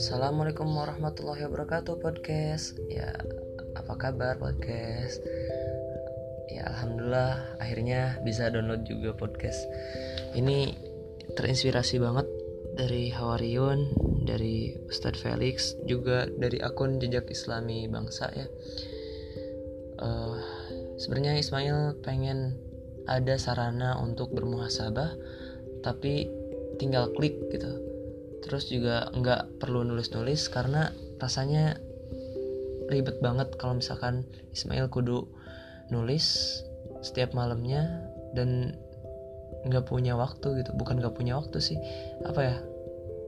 Assalamualaikum warahmatullahi wabarakatuh podcast. Ya apa kabar podcast? Ya Alhamdulillah akhirnya bisa download juga podcast. Ini terinspirasi banget dari Hawariun Dari Ustadz Felix Juga dari akun jejak islami bangsa ya. Uh, Sebenarnya Ismail pengen ada sarana untuk bermuhasabah Tapi tinggal klik gitu terus juga nggak perlu nulis-nulis karena rasanya ribet banget kalau misalkan Ismail kudu nulis setiap malamnya dan nggak punya waktu gitu. Bukan nggak punya waktu sih. Apa ya?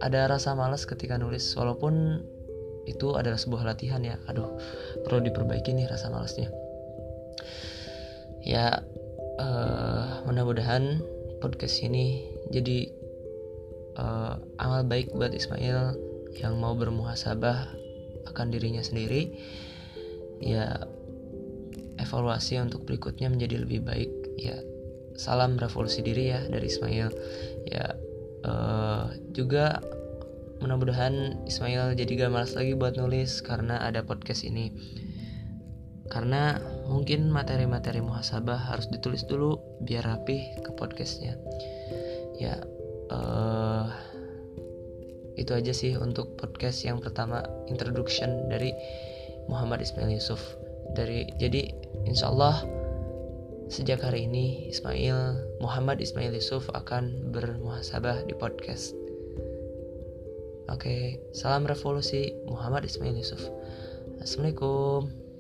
Ada rasa malas ketika nulis walaupun itu adalah sebuah latihan ya. Aduh perlu diperbaiki nih rasa malasnya ya uh, mudah-mudahan podcast ini jadi uh, amal baik buat Ismail yang mau bermuhasabah akan dirinya sendiri ya evaluasi untuk berikutnya menjadi lebih baik. Ya salam revolusi diri ya dari Ismail. Ya uh, juga mudah-mudahan Ismail jadi gak malas lagi buat nulis karena ada podcast ini. Karena mungkin materi-materi muhasabah harus ditulis dulu biar rapih ke podcastnya. Ya uh, itu aja sih untuk podcast yang pertama introduction dari Muhammad Ismail Yusuf dari jadi insya Allah sejak hari ini Ismail Muhammad Ismail Yusuf akan bermuhasabah di podcast Oke, salam revolusi Muhammad Ismail Yusuf. Assalamualaikum.